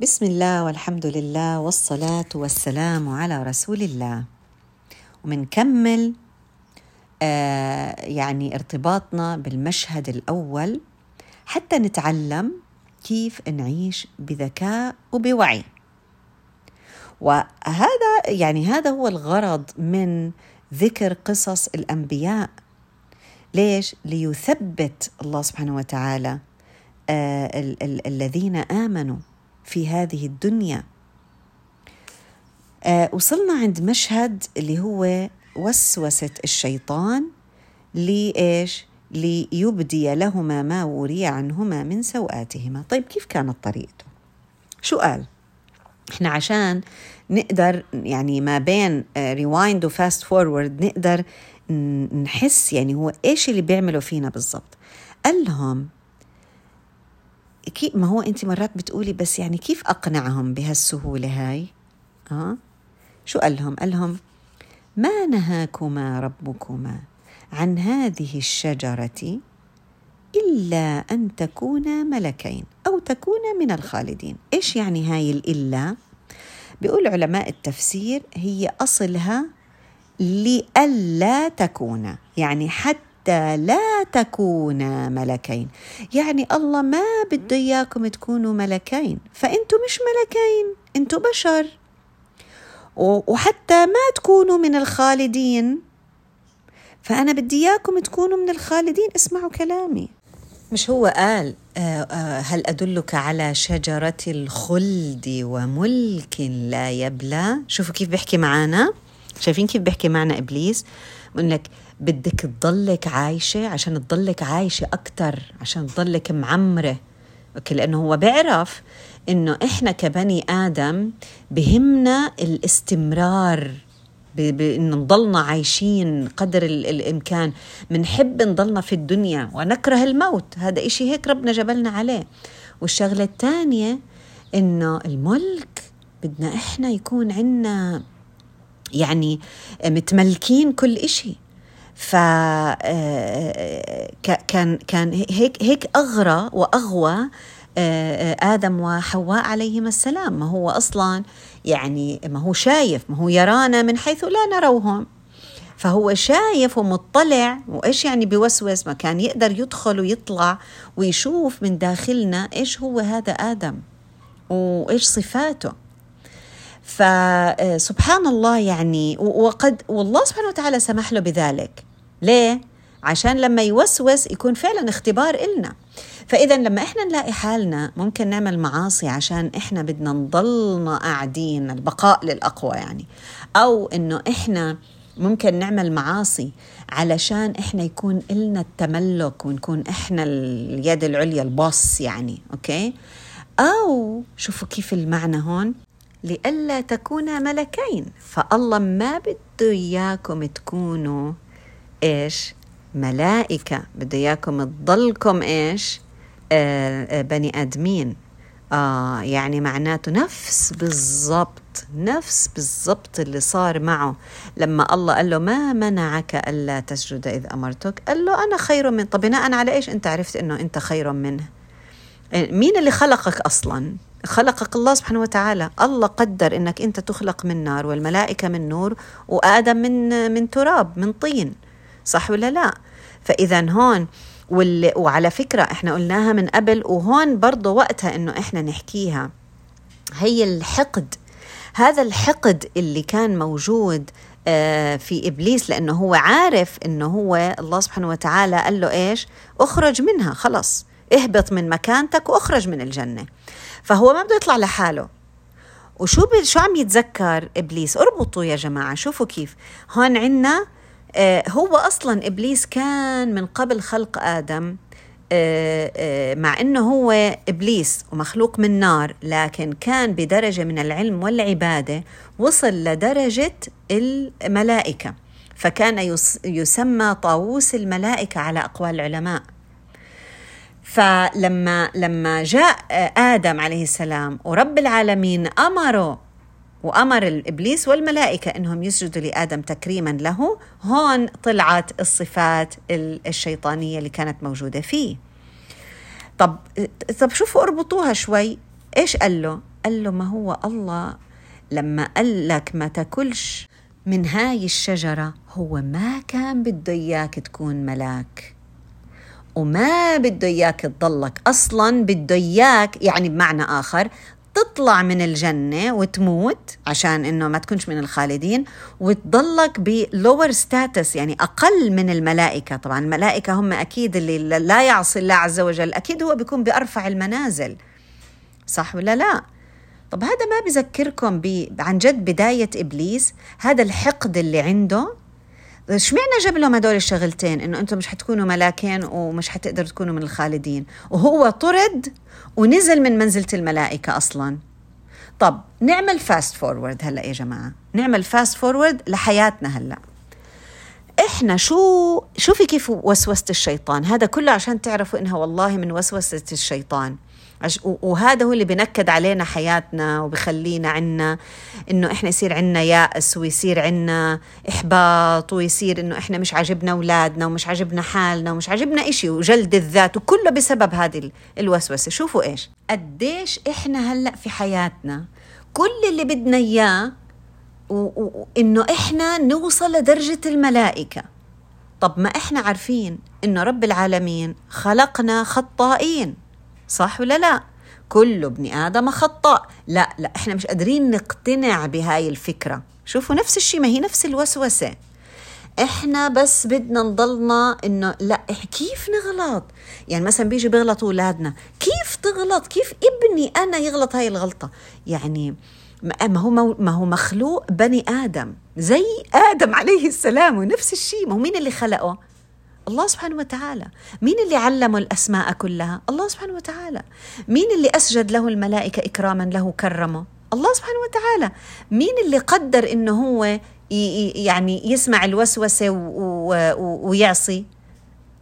بسم الله والحمد لله والصلاة والسلام على رسول الله. ومنكمل آه يعني ارتباطنا بالمشهد الأول حتى نتعلم كيف نعيش بذكاء وبوعي. وهذا يعني هذا هو الغرض من ذكر قصص الأنبياء. ليش؟ ليثبت الله سبحانه وتعالى آه ال- ال- الذين آمنوا في هذه الدنيا آه وصلنا عند مشهد اللي هو وسوسة الشيطان لإيش؟ ليبدي لهما ما وري عنهما من سوآتهما طيب كيف كانت طريقته؟ شو قال؟ إحنا عشان نقدر يعني ما بين rewind و fast forward نقدر نحس يعني هو إيش اللي بيعملوا فينا بالضبط قال لهم كيف ما هو انت مرات بتقولي بس يعني كيف أقنعهم بهالسهولة هاي؟ آه؟ شو قال لهم؟ قال لهم ما نهاكما ربكما عن هذه الشجرة إلا أن تكونا ملكين أو تكونا من الخالدين. إيش يعني هاي الإلا؟ بيقول علماء التفسير هي أصلها لئلا تكون يعني حتى لا تكونا ملكين. يعني الله ما بده إياكم تكونوا ملكين. فأنتم مش ملكين أنتم بشر. وحتى ما تكونوا من الخالدين. فأنا بدي إياكم تكونوا من الخالدين. اسمعوا كلامي. مش هو قال هل أدلك على شجرة الخلد وملك لا يبلى؟ شوفوا كيف بيحكي معانا. شايفين كيف بيحكي معنا إبليس؟ بقول لك بدك تضلك عايشة عشان تضلك عايشة أكتر عشان تضلك معمرة. أوكي لأنه هو بيعرف إنه إحنا كبني آدم بهمنا الاستمرار بأن نضلنا عايشين قدر الإمكان. منحب نضلنا في الدنيا ونكره الموت. هذا إشي هيك ربنا جبلنا عليه. والشغلة الثانية إنه الملك بدنا إحنا يكون عنا يعني متملكين كل إشي. ف كان كان هيك هيك أغرى وأغوى آدم وحواء عليهما السلام. ما هو أصلا يعني ما هو شايف ما هو يرانا من حيث لا نروهم. فهو شايف ومطلع وإيش يعني بوسوس؟ ما كان يقدر يدخل ويطلع ويشوف من داخلنا إيش هو هذا آدم وإيش صفاته. فسبحان الله يعني وقد والله سبحانه وتعالى سمح له بذلك. ليه؟ عشان لما يوسوس يكون فعلا اختبار إلنا. فإذا لما إحنا نلاقي حالنا ممكن نعمل معاصي عشان إحنا بدنا نضلنا قاعدين البقاء للأقوى يعني. أو إنه إحنا ممكن نعمل معاصي علشان إحنا يكون إلنا التملك ونكون إحنا اليد العليا الباص يعني أوكي؟ أو شوفوا كيف المعنى هون. لئلا تكونا ملكين فالله ما بده إياكم تكونوا إيش؟ ملائكة. بده إياكم تضلكم إيش؟ آه آه بني آدمين. آه يعني معناته نفس بالضبط نفس بالضبط اللي صار معه. لما الله قال له ما منعك ألا تسجد إذ أمرتك قال له أنا خير من طب بناء على إيش؟ أنت عرفت أنه أنت خير منه. مين اللي خلقك أصلا؟ خلقك الله سبحانه وتعالى. الله قدر إنك أنت تخلق من نار والملائكة من نور وادم من من تراب من طين. صح ولا لا؟ فاذا هون واللي وعلى فكرة إحنا قلناها من قبل وهون برضه وقتها إنه إحنا نحكيها. هي الحقد. هذا الحقد اللي كان موجود في إبليس لأنه هو عارف إنه هو الله سبحانه وتعالى قال له إيش؟ اخرج منها خلص. اهبط من مكانتك واخرج من الجنة. فهو ما بده يطلع لحاله. وشو شو عم يتذكر إبليس؟ اربطوا يا جماعة شوفوا كيف. هون آه هو أصلا إبليس كان من قبل خلق آدم آه آه مع إنه هو إبليس ومخلوق من نار لكن كان بدرجة من العلم والعبادة وصل لدرجة الملائكة. فكان يسمى طاووس الملائكة على أقوال العلماء. فلما لما جاء آدم عليه السلام ورب العالمين أمره وأمر الإبليس والملائكة إنهم يسجدوا لآدم تكريما له. هون طلعت الصفات الشيطانية اللي كانت موجودة فيه. طب طب شوفوا اربطوها شوي. إيش قال له؟ قال له ما هو الله لما قال لك ما تاكلش من هاي الشجرة هو ما كان بده إياك تكون ملاك. وما بده إياك تضلك. أصلا بده إياك يعني بمعنى آخر تطلع من الجنة وتموت عشان إنه ما تكونش من الخالدين وتضلك ب lower status يعني أقل من الملائكة. طبعا الملائكة هم أكيد اللي لا يعصي الله عز وجل. أكيد هو بيكون بأرفع المنازل. صح ولا لا؟ طب هذا ما بذكركم عن جد بداية إبليس. هذا الحقد اللي عنده اشمعنى جاب لهم هدول الشغلتين إنه أنتم مش حتكونوا ملاكين ومش حتقدروا تكونوا من الخالدين. وهو طرد ونزل من منزلة الملائكة أصلا. طب نعمل fast forward هلأ يا جماعة. نعمل fast forward لحياتنا هلأ. إحنا شو شوفي كيف وسوسة الشيطان؟ هذا كله عشان تعرفوا إنها والله من وسوسة الشيطان. وهذا هو اللي بنكد علينا حياتنا وبخلينا عنا إنه إحنا يصير عنا يأس ويصير عنا إحباط ويصير إنه إحنا مش عاجبنا أولادنا ومش عاجبنا حالنا ومش عاجبنا إشي وجلد الذات وكله بسبب هذه الوسوسة. شوفوا إيش. قديش إحنا هلأ في حياتنا كل اللي بدنا إياه إنه إحنا نوصل لدرجة الملائكة. طب ما إحنا عارفين إنه رب العالمين خلقنا خطائين. صح ولا لا؟ كل ابن آدم خطاء. لا لا إحنا مش قادرين نقتنع بهاي الفكرة. شوفوا نفس الشيء ما هي نفس الوسوسة. إحنا بس بدنا نضلنا إنه لا كيف نغلط؟ يعني مثلا بيجي بيغلطوا أولادنا. كيف تغلط؟ كيف ابني أنا يغلط هاي الغلطة؟ يعني ما هو ما هو مخلوق بني آدم. زي آدم عليه السلام ونفس الشيء. ما هو مين اللي خلقه؟ الله سبحانه وتعالى. مين اللي علمه الأسماء كلها؟ الله سبحانه وتعالى. مين اللي أسجد له الملائكة إكراما له كرمه الله سبحانه وتعالى. مين اللي قدر إنه هو يعني يسمع الوسوسة ويعصي؟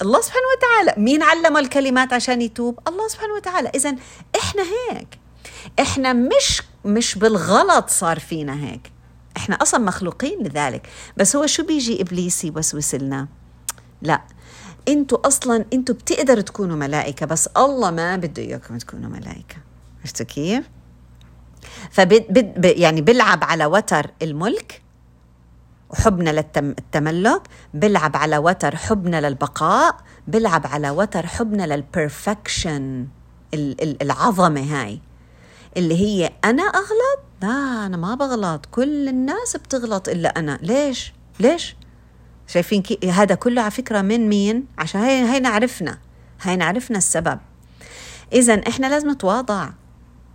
الله سبحانه وتعالى. مين علمه الكلمات عشان يتوب؟ الله سبحانه وتعالى. إذا إحنا هيك. إحنا مش مش بالغلط صار فينا هيك. إحنا أصلا مخلوقين لذلك. بس هو شو بيجي إبليس يوسوس لنا؟ لا أنتوا أصلا أنتوا بتقدروا تكونوا ملائكة بس الله ما بده إياكم تكونوا ملائكة. عرفتوا كيف؟ فبد يعني بلعب على وتر الملك وحبنا للتملك بلعب على وتر حبنا للبقاء بلعب على وتر حبنا للبرفكشن العظمة هاي. اللي هي أنا أغلط؟ لا أنا ما بغلط. كل الناس بتغلط إلا أنا. ليش؟ ليش؟ شايفين كي هذا كله على فكرة من مين؟ عشان هي هينا عرفنا. هينا عرفنا السبب. اذا إحنا لازم نتواضع.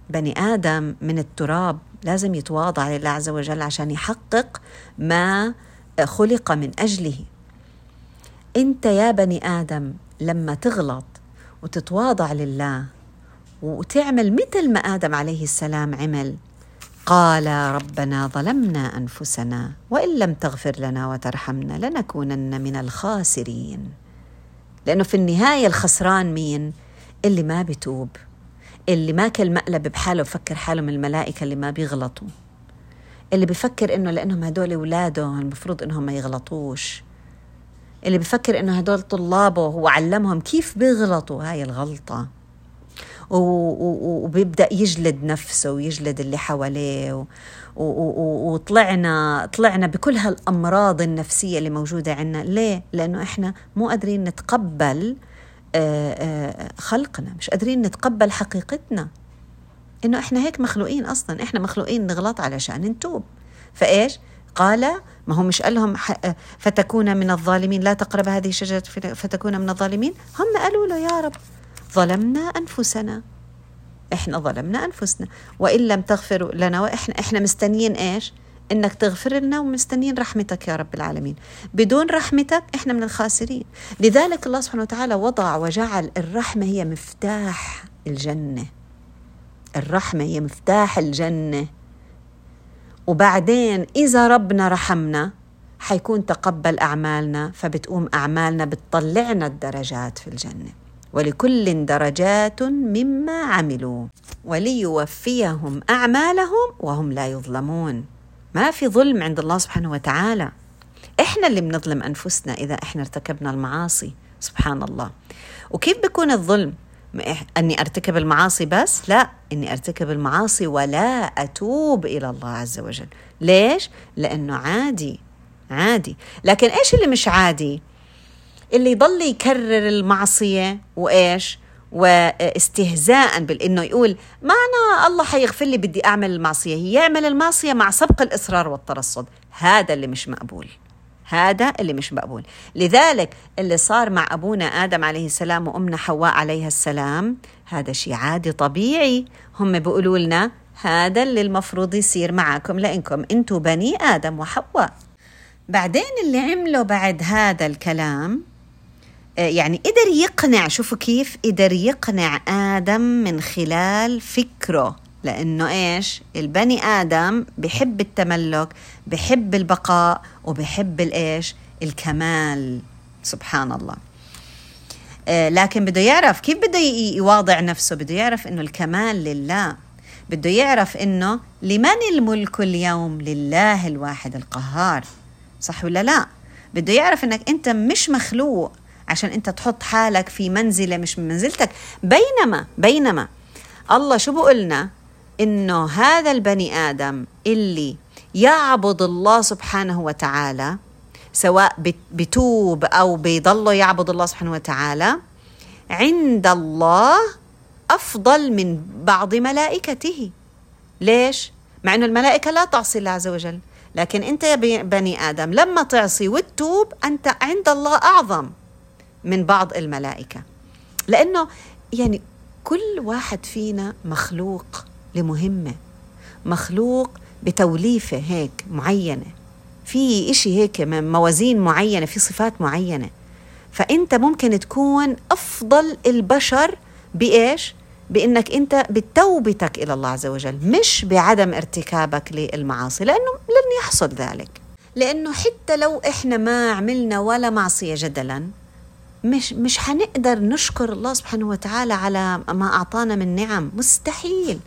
بني آدم من التراب لازم يتواضع لله عز وجل عشان يحقق ما خلق من أجله. أنت يا بني آدم لما تغلط وتتواضع لله وتعمل مثل ما آدم عليه السلام عمل قال ربنا ظلمنا أنفسنا وإن لم تغفر لنا وترحمنا لنكونن من الخاسرين. لأنه في النهاية الخسران مين؟ اللي ما بيتوب اللي ماكل مقلب بحاله بفكر حاله من الملائكة اللي ما بيغلطوا اللي بفكر إنه لأنهم هدول اولاده المفروض إنهم ما يغلطوش اللي بفكر إنه هدول طلابه هو علمهم كيف بيغلطوا. هاي الغلطة. وبيبدأ يجلد نفسه ويجلد اللي حواليه وطلعنا طلعنا بكل هالأمراض النفسية اللي موجودة عندنا ليه؟ لأنه إحنا مو قادرين نتقبل آه، آه، خلقنا. مش قادرين نتقبل حقيقتنا. إنه إحنا هيك مخلوقين أصلا. إحنا مخلوقين نغلط علشان نتوب. فإيش؟ قال ما هو مش قال لهم فتكون من الظالمين. لا تقرب هذه الشجرة فتكون من الظالمين. هم قالوا له يا رب. ظلمنا أنفسنا. إحنا ظلمنا أنفسنا. وإن لم تغفر لنا وإحنا إحنا مستنيين إيش؟ إنك تغفر لنا ومستنيين رحمتك يا رب العالمين. بدون رحمتك إحنا من الخاسرين. لذلك الله سبحانه وتعالى وضع وجعل الرحمة هي مفتاح الجنة. الرحمة هي مفتاح الجنة. وبعدين إذا ربنا رحمنا حيكون تقبل أعمالنا فبتقوم أعمالنا بتطلعنا الدرجات في الجنة. ولكل درجات مما عملوا وليوفيهم أعمالهم وهم لا يظلمون. ما في ظلم عند الله سبحانه وتعالى. إحنا اللي بنظلم أنفسنا إذا إحنا ارتكبنا المعاصي. سبحان الله. وكيف بيكون الظلم؟ أني أرتكب المعاصي بس؟ لا. أني أرتكب المعاصي ولا أتوب إلى الله عز وجل. ليش؟ لأنه عادي. عادي. لكن إيش اللي مش عادي؟ اللي يضل يكرر المعصية وإيش؟ واستهزاء بانه يقول ما أنا الله حيغفر لي بدي أعمل المعصية هي يعمل المعصية مع سبق الإصرار والترصد. هذا اللي مش مقبول. هذا اللي مش مقبول. لذلك اللي صار مع أبونا آدم عليه السلام وأمنا حواء عليها السلام هذا شيء عادي طبيعي. هم بيقولوا لنا هذا اللي المفروض يصير معكم لأنكم أنتم بني آدم وحواء. بعدين اللي عمله بعد هذا الكلام يعني قدر يقنع شوفوا كيف قدر يقنع آدم من خلال فكره. لأنه إيش؟ البني آدم بحب التملك بحب البقاء وبحب الإيش؟ الكمال. سبحان الله. آه لكن بده يعرف كيف بده يواضع نفسه؟ بده يعرف إنه الكمال لله. بده يعرف إنه لمن الملك اليوم؟ لله الواحد القهار. صح ولا لا؟ بده يعرف إنك أنت مش مخلوق. عشان أنت تحط حالك في منزلة مش من منزلتك. بينما بينما الله شو بقولنا إنه هذا البني آدم اللي يعبد الله سبحانه وتعالى سواء بتوب أو بيضل يعبد الله سبحانه وتعالى عند الله أفضل من بعض ملائكته. ليش؟ مع إنه الملائكة لا تعصي الله عز وجل لكن أنت يا بني آدم لما تعصي وتتوب أنت عند الله أعظم. من بعض الملائكة. لأنه يعني كل واحد فينا مخلوق لمهمة مخلوق بتوليفة هيك معينة. في إشي هيك موازين معينة في صفات معينة. فأنت ممكن تكون أفضل البشر بإيش؟ بإنك أنت بتوبتك إلى الله عز وجل مش بعدم ارتكابك للمعاصي لأنه لن يحصل ذلك. لأنه حتى لو إحنا ما عملنا ولا معصية جدلا مش مش حنقدر نشكر الله سبحانه وتعالى على ما أعطانا من نعم. مستحيل.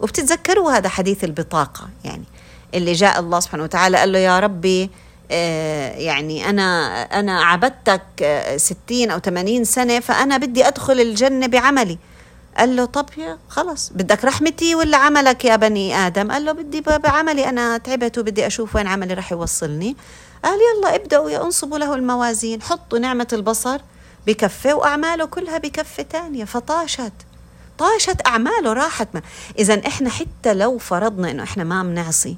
وبتتذكروا هذا حديث البطاقة يعني اللي جاء الله سبحانه وتعالى قال له يا ربي آه، يعني أنا أنا عبدتك آه، ستين أو ثمانين سنة فأنا بدي أدخل الجنة بعملي. قال له طب يا خلص. بدك رحمتي ولا عملك يا بني آدم؟ قال له بدي بعملي. أنا تعبت وبدي أشوف وين عملي رح يوصلني. قال يلا ابدأوا يا انصبوا له الموازين حطوا نعمة البصر. بكفة وأعماله كلها بكفة تانية فطاشت. طاشت أعماله راحت. إذا إحنا حتى لو فرضنا إنه إحنا ما بنعصي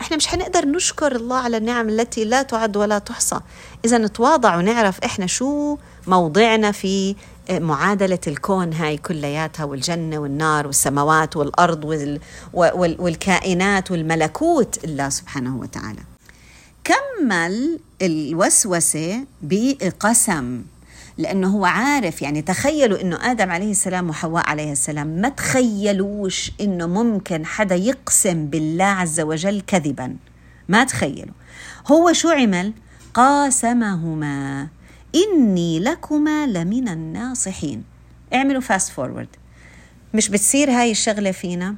إحنا مش حنقدر نشكر الله على النعم التي لا تعد ولا تحصى. إذا نتواضع ونعرف إحنا شو موضعنا في معادلة الكون هاي كلياتها والجنة والنار والسماوات والأرض وال والكائنات والملكوت. الله سبحانه وتعالى. كمل الوسوسة بقسم. لأنه هو عارف يعني تخيلوا أنه آدم عليه السلام وحواء عليه السلام. ما تخيلوش أنه ممكن حدا يقسم بالله عز وجل كذبا. ما تخيلوا. هو شو عمل؟ قاسمهما. إني لكما لمن الناصحين. اعملوا fast forward مش بتصير هاي الشغلة فينا؟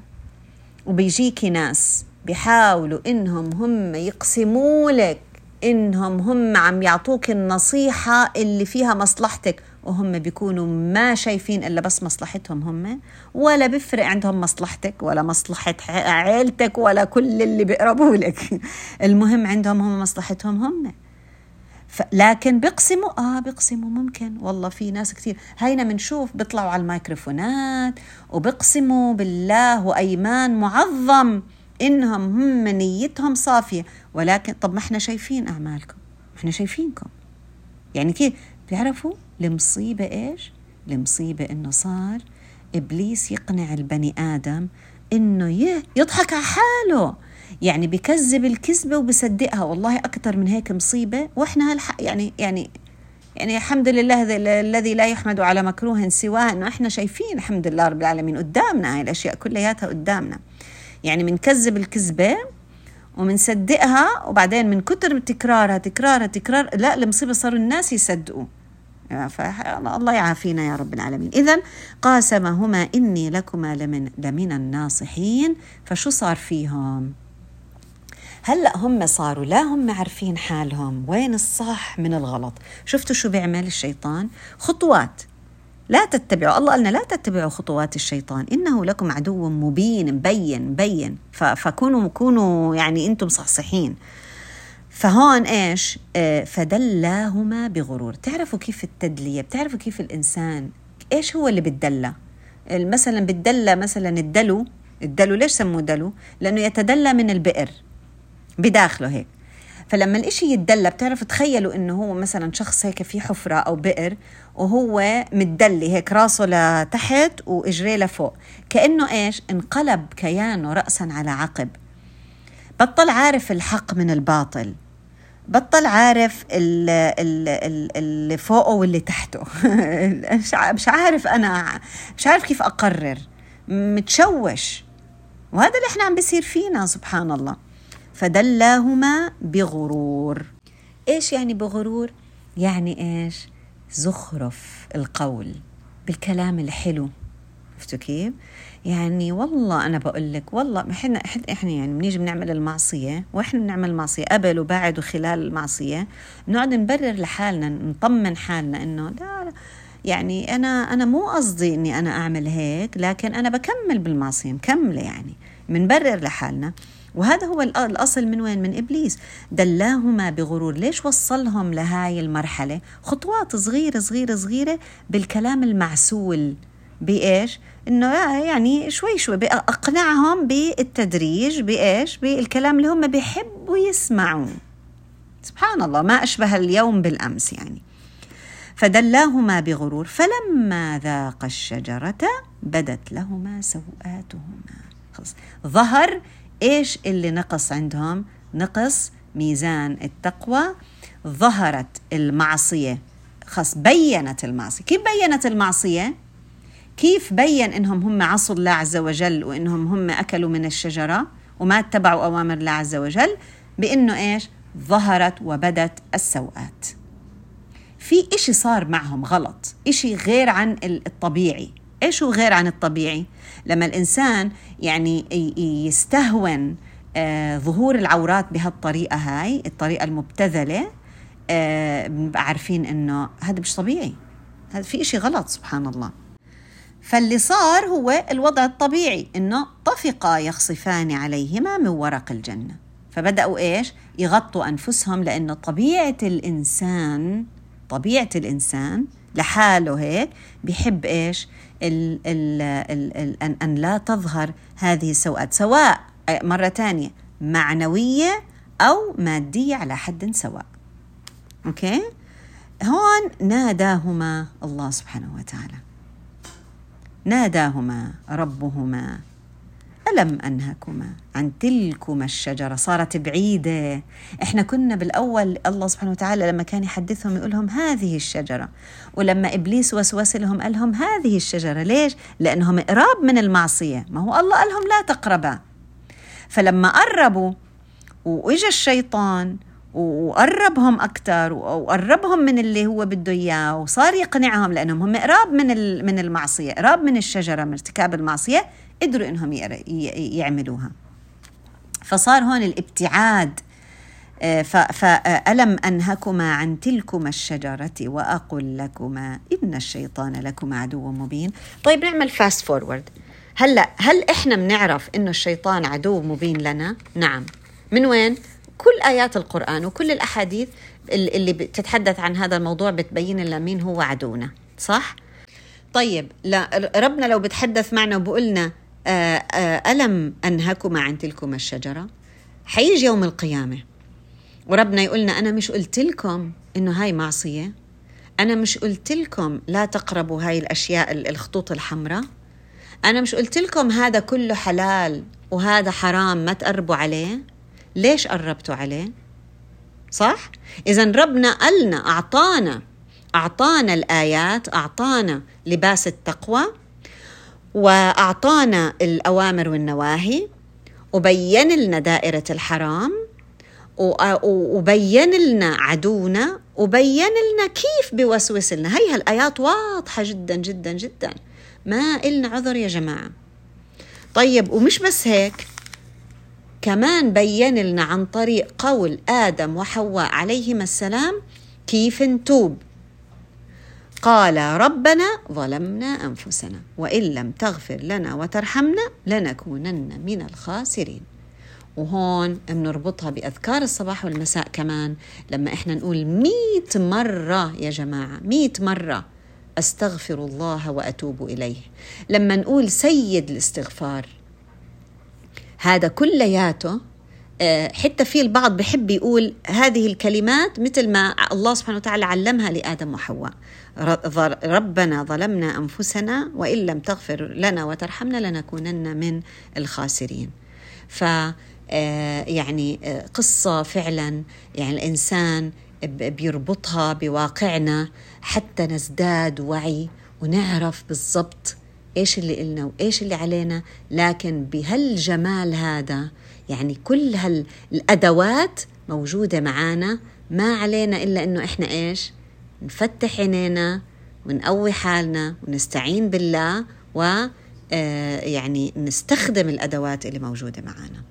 وبيجيكي ناس بيحاولوا إنهم هم يقسموا لك إنهم هم عم يعطوك النصيحة اللي فيها مصلحتك. وهم بيكونوا ما شايفين إلا بس مصلحتهم هم ولا بيفرق عندهم مصلحتك ولا مصلحة عيلتك ولا كل اللي بيقربوا لك. المهم عندهم هم مصلحتهم هم. لكن بيقسموا آه بيقسموا ممكن. والله في ناس كثير هينا بنشوف بيطلعوا على الميكروفونات وبيقسموا بالله وأيمان معظم. إنهم هم نيتهم صافية. ولكن طب ما إحنا شايفين أعمالكم. إحنا شايفينكم. يعني كيف بتعرفوا المصيبة إيش؟ المصيبة إنه صار إبليس يقنع البني آدم إنه يضحك على حاله. يعني بكذب الكذبة وبصدقها. والله أكثر من هيك مصيبة. وإحنا هالحق يعني يعني يعني الحمد لله الذي لا يحمد على مكروه سواه إنه إحنا شايفين الحمد لله رب العالمين قدامنا. هاي الأشياء كلياتها قدامنا. يعني بنكذب الكذبة ومنصدقها وبعدين من كتر تكرارها تكرارها تكرار لا المصيبة صاروا الناس يصدقوا. الله يعافينا يا رب العالمين. إذا قاسمهما إني لكما لمن, لمن الناصحين. فشو صار فيهم؟ هلأ هم صاروا لا هم عارفين حالهم. وين الصح من الغلط؟ شفتوا شو بيعمل الشيطان؟ خطوات. لا تتبعوا الله قالنا لا تتبعوا خطوات الشيطان إنه لكم عدو مبين مبين مبين فكونوا كونوا يعني أنتم صحصحين فهون إيش؟ آه، فدلاهما بغرور، تعرفوا كيف التدلية، بتعرفوا كيف الإنسان إيش هو اللي بتدلى؟ مثلا بتدلى مثلا الدلو، الدلو ليش سموه دلو؟ لأنه يتدلى من البئر بداخله هيك فلما الإشي يتدلى بتعرف تخيلوا إنه هو مثلا شخص هيك في حفرة أو بئر وهو متدلي هيك راسه لتحت وإجريه لفوق. كأنه إيش؟ انقلب كيانه رأسا على عقب. بطل عارف الحق من الباطل. بطل عارف اللي فوقه واللي تحته. مش عارف أنا مش عارف كيف أقرر. متشوش. وهذا اللي إحنا عم بيصير فينا سبحان الله. فدلاهما بغرور. إيش يعني بغرور؟ يعني إيش؟ زخرف القول بالكلام الحلو. عرفتوا كيف؟ يعني والله أنا بقول لك والله إحنا إحنا يعني بنيجي بنعمل المعصية وإحنا بنعمل المعصية قبل وبعد وخلال المعصية بنقعد نبرر لحالنا نطمن حالنا إنه لا, لا. يعني أنا أنا مو قصدي إني أنا أعمل هيك لكن أنا بكمل بالمعصية مكملة يعني بنبرر لحالنا. وهذا هو الأصل من وين؟ من إبليس. دلاهما بغرور. ليش وصلهم لهاي المرحلة؟ خطوات صغيرة صغيرة صغيرة بالكلام المعسول بإيش؟ إنه يعني شوي شوي أقنعهم بالتدريج بإيش؟ بالكلام اللي هم بيحبوا يسمعوه سبحان الله ما أشبه اليوم بالأمس يعني. فدلاهما بغرور. فلما ذاق الشجرة بدت لهما سوآتهما خلص ظهر إيش اللي نقص عندهم؟ نقص ميزان التقوى ظهرت المعصية. خاص بينت المعصية. كيف بينت المعصية؟ كيف بين إنهم هم عصوا الله عز وجل وإنهم هم أكلوا من الشجرة وما اتبعوا أوامر الله عز وجل؟ بإنه إيش؟ ظهرت وبدت السوءات. في إشي صار معهم غلط إشي غير عن الطبيعي. إيش هو غير عن الطبيعي؟ لما الإنسان يعني يستهون آه ظهور العورات بهالطريقة هاي الطريقة المبتذلة آه بنبقى عارفين إنه هذا مش طبيعي. هذا في إشي غلط سبحان الله. فاللي صار هو الوضع الطبيعي إنه طفقا يخصفان عليهما من ورق الجنة. فبدأوا إيش؟ يغطوا أنفسهم لأنه طبيعة الإنسان طبيعة الإنسان لحاله هيك بيحب إيش؟ ال ال ال ال أن, أن لا تظهر هذه السوءات سواء مرة ثانية معنوية أو مادية على حد سواء. أوكي؟ هون ناداهما الله سبحانه وتعالى. ناداهما ربهما. ألم أنهكما عن تلكما الشجرة؟ صارت بعيدة. إحنا كنا بالأول الله سبحانه وتعالى لما كان يحدثهم يقول لهم هذه الشجرة. ولما إبليس وسوس لهم قال لهم هذه الشجرة. ليش؟ لأنهم قراب من المعصية. ما هو الله قال لهم لا تقربا. فلما قربوا وإجا الشيطان وقربهم أكثر وقربهم من اللي هو بده إياه وصار يقنعهم لأنهم هم قراب من من المعصية قراب من الشجرة من ارتكاب المعصية قدروا إنهم يعملوها فصار هون الابتعاد آه، فألم أنهكما عن تلكما الشجرة وأقل لكما إن الشيطان لكما عدو مبين طيب نعمل fast forward هلا هل إحنا بنعرف إنه الشيطان عدو مبين لنا؟ نعم من وين؟ كل آيات القرآن وكل الأحاديث اللي بتتحدث عن هذا الموضوع بتبين لنا مين هو عدونا صح؟ طيب لا ربنا لو بتحدث معنا وبقولنا آه، آه، ألم أنهكما عن تلكما الشجرة؟ حيجي يوم القيامة. وربنا يقولنا أنا مش قلت لكم إنه هاي معصية؟ أنا مش قلت لكم لا تقربوا هاي الأشياء الخطوط الحمراء؟ أنا مش قلت لكم هذا كله حلال وهذا حرام ما تقربوا عليه؟ ليش قربتوا عليه؟ صح؟ إذا ربنا قالنا أعطانا أعطانا الآيات أعطانا لباس التقوى وأعطانا الأوامر والنواهي وبين لنا دائرة الحرام وبين لنا عدونا وبين لنا كيف بوسوس لنا. هي هالآيات واضحة جدا جدا جدا. ما إلنا عذر يا جماعة. طيب ومش بس هيك. كمان بين لنا عن طريق قول آدم وحواء عليهما السلام كيف نتوب؟ قال ربنا ظلمنا أنفسنا وإن لم تغفر لنا وترحمنا لنكونن من الخاسرين. وهون بنربطها بأذكار الصباح والمساء كمان لما إحنا نقول مئة مرة يا جماعة مئة مرة أستغفر الله وأتوب إليه. لما نقول سيد الاستغفار هذا كلياته آه، حتى في البعض بحب يقول هذه الكلمات مثل ما الله سبحانه وتعالى علمها لآدم وحواء. ربنا ظلمنا أنفسنا وإن لم تغفر لنا وترحمنا لنكونن من الخاسرين. ف آه، يعني آه، قصة فعلا يعني الإنسان بيربطها بواقعنا حتى نزداد وعي ونعرف بالضبط إيش اللي إلنا وإيش اللي علينا لكن بهالجمال هذا يعني كل هالأدوات موجودة معانا ما علينا إلا إنه إحنا إيش نفتح عينينا ونقوي حالنا ونستعين بالله و آه، يعني نستخدم الأدوات اللي موجودة معانا.